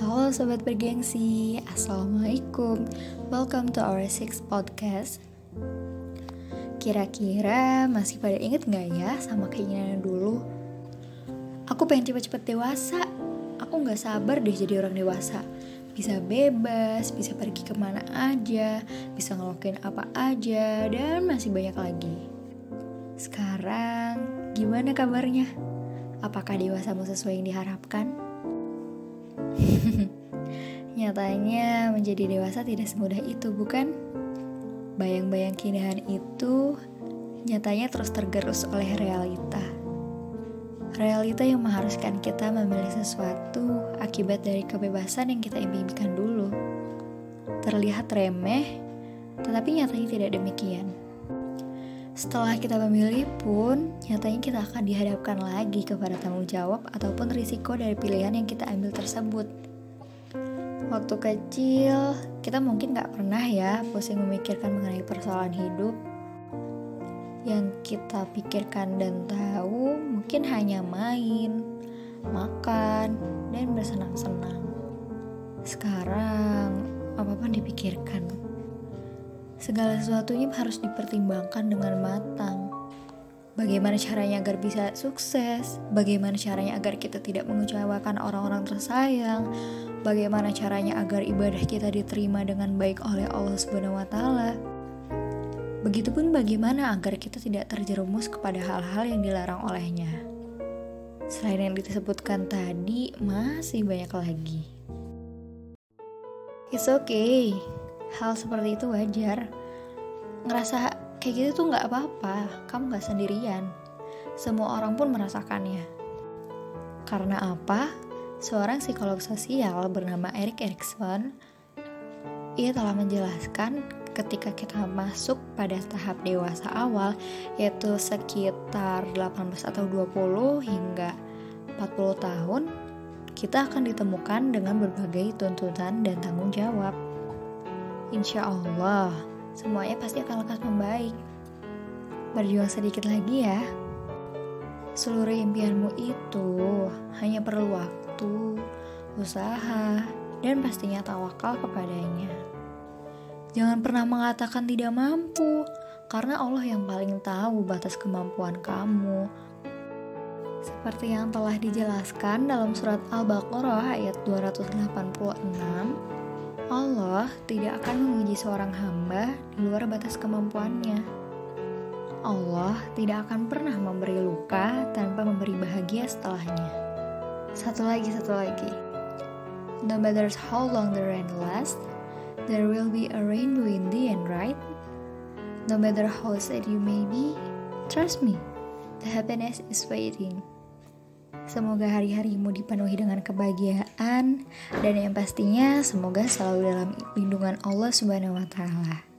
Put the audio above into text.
Halo sobat bergengsi, Assalamualaikum Welcome to our sixth podcast Kira-kira masih pada inget gak ya sama keinginan dulu? Aku pengen cepet-cepet dewasa Aku gak sabar deh jadi orang dewasa Bisa bebas, bisa pergi ke mana aja Bisa ngelokin apa aja Dan masih banyak lagi Sekarang, gimana kabarnya? Apakah dewasamu sesuai yang diharapkan? Nyatanya menjadi dewasa tidak semudah itu, bukan? Bayang-bayang keindahan itu nyatanya terus tergerus oleh realita. Realita yang mengharuskan kita memilih sesuatu akibat dari kebebasan yang kita impikan dulu. Terlihat remeh, tetapi nyatanya tidak demikian. Setelah kita memilih pun, nyatanya kita akan dihadapkan lagi kepada tanggung jawab ataupun risiko dari pilihan yang kita ambil tersebut. Waktu kecil, kita mungkin gak pernah ya pusing memikirkan mengenai persoalan hidup. Yang kita pikirkan dan tahu mungkin hanya main, makan, dan bersenang-senang. Sekarang, apa pun dipikirkan segala sesuatunya harus dipertimbangkan dengan matang. Bagaimana caranya agar bisa sukses? Bagaimana caranya agar kita tidak mengecewakan orang-orang tersayang? Bagaimana caranya agar ibadah kita diterima dengan baik oleh Allah Subhanahu wa? Begitupun bagaimana agar kita tidak terjerumus kepada hal-hal yang dilarang olehnya. Selain yang disebutkan tadi, masih banyak lagi. It's okay hal seperti itu wajar. Ngerasa kayak gitu tuh nggak apa-apa, kamu nggak sendirian. Semua orang pun merasakannya. Karena apa? Seorang psikolog sosial bernama Erik Erikson, ia telah menjelaskan ketika kita masuk pada tahap dewasa awal, yaitu sekitar 18 atau 20 hingga 40 tahun, kita akan ditemukan dengan berbagai tuntutan dan tanggung jawab. Insya Allah, semuanya pasti akan lekas membaik. Berjuang sedikit lagi ya. Seluruh impianmu itu hanya perlu waktu, usaha, dan pastinya tawakal kepadanya. Jangan pernah mengatakan tidak mampu, karena Allah yang paling tahu batas kemampuan kamu. Seperti yang telah dijelaskan dalam surat Al-Baqarah ayat 286, Allah tidak akan menguji seorang hamba di luar batas kemampuannya. Allah tidak akan pernah memberi luka tanpa memberi bahagia setelahnya. Satu lagi, satu lagi. No matter how long the rain lasts, there will be a rainbow in the end, right? No matter how sad you may be, trust me, the happiness is waiting. Semoga hari-harimu dipenuhi dengan kebahagiaan dan yang pastinya semoga selalu dalam lindungan Allah Subhanahu wa taala.